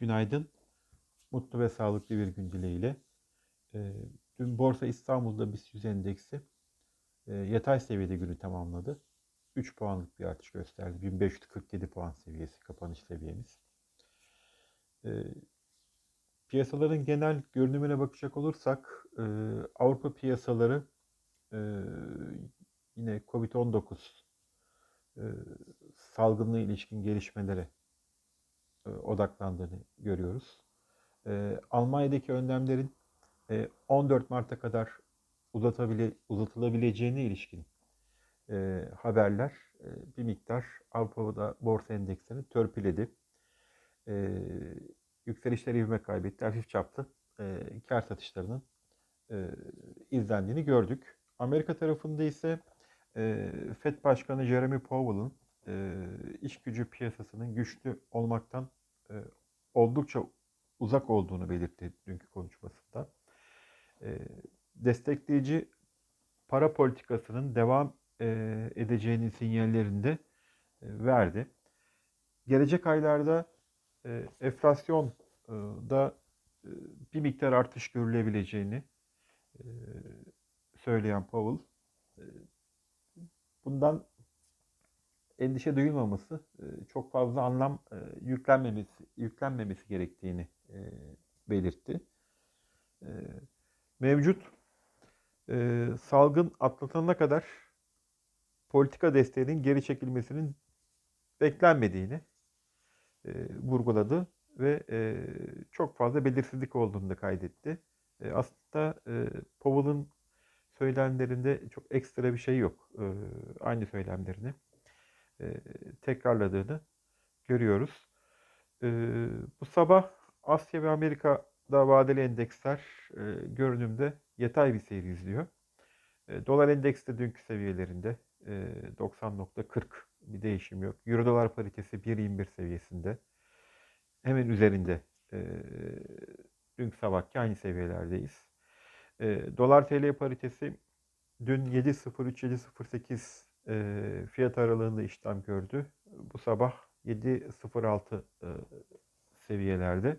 Günaydın. Mutlu ve sağlıklı bir gün dileğiyle. Ee, Dün Borsa İstanbul'da BIST 100 endeksi e, yatay seviyede günü tamamladı. 3 puanlık bir artış gösterdi. 1547 puan seviyesi kapanış seviyemiz. Ee, Piyasaların genel görünümüne bakacak olursak e, Avrupa piyasaları e, yine Covid-19 e, salgınlığı ilişkin gelişmelere odaklandığını görüyoruz. E, Almanya'daki önlemlerin e, 14 Mart'a kadar uzatabile, uzatılabileceğine ilişkin e, haberler e, bir miktar Avrupa'da borsa endekslerini törpüledi. E, yükselişler ivme kaybetti. Hafif çaplı e, kar satışlarının e, izlendiğini gördük. Amerika tarafında ise e, FED Başkanı Jeremy Powell'ın e, iş gücü piyasasının güçlü olmaktan e, oldukça uzak olduğunu belirtti dünkü konuşmasında. E, destekleyici para politikasının devam e, edeceğinin sinyallerini de e, verdi. Gelecek aylarda e, enflasyon e, da e, bir miktar artış görülebileceğini e, söyleyen Powell e, bundan endişe duyulmaması, e, çok fazla anlam e, yüklenmemesi yüklenmemesi gerektiğini e, belirtti. Mevcut salgın atlatana kadar politika desteğinin geri çekilmesinin beklenmediğini vurguladı ve çok fazla belirsizlik olduğunu da kaydetti. Aslında Powell'ın söylemlerinde çok ekstra bir şey yok. Aynı söylemlerini e, tekrarladığını görüyoruz. E, bu sabah Asya ve Amerika'da vadeli endeksler e, görünümde yatay bir seyir izliyor. Dolar endeksi de dünkü seviyelerinde 90.40 bir değişim yok. Euro dolar paritesi 1.21 seviyesinde. Hemen üzerinde dünkü sabahki aynı seviyelerdeyiz. Dolar TL paritesi dün 7.03-7.08 e, fiyat aralığında işlem gördü. Bu sabah 7.06 e, seviyelerde.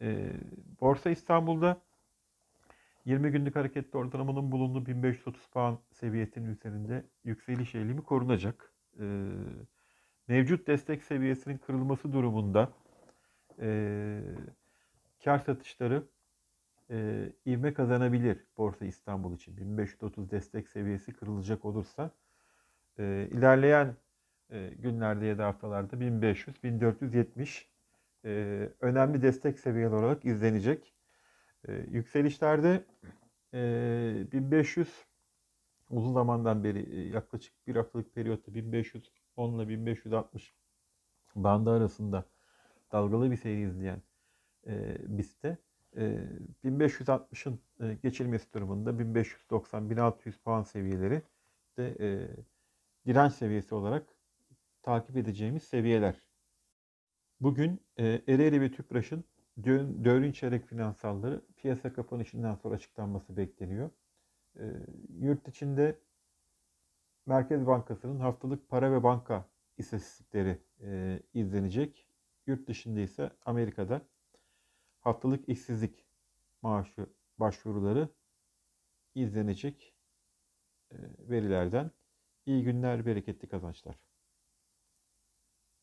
E, Borsa İstanbul'da 20 günlük hareketli ortalamanın bulunduğu 1530 puan seviyesinin üzerinde yükseliş eğilimi korunacak. E, mevcut destek seviyesinin kırılması durumunda e, kar satışları e, ivme kazanabilir Borsa İstanbul için. 1530 destek seviyesi kırılacak olursa e, ilerleyen e, günlerde ya da haftalarda 1500-1470 e, önemli destek seviyeleri olarak izlenecek. E, yükselişlerde e, 1500 uzun zamandan beri e, yaklaşık bir haftalık periyotta 1510 ile 1560 bandı arasında dalgalı bir seyir izleyen e, BIST'te e, 1560'ın e, geçilmesi durumunda 1590-1600 puan seviyeleri de e, direnç seviyesi olarak takip edeceğimiz seviyeler. Bugün e, Ereğli ve Tüpraş'ın dördüncü çeyrek finansalları piyasa kapanışından sonra açıklanması bekleniyor. E, yurt içinde Merkez Bankası'nın haftalık para ve banka istatistikleri e, izlenecek. Yurt dışında ise Amerika'da haftalık işsizlik maaşı başvuruları izlenecek e, verilerden İyi günler, bereketli kazançlar.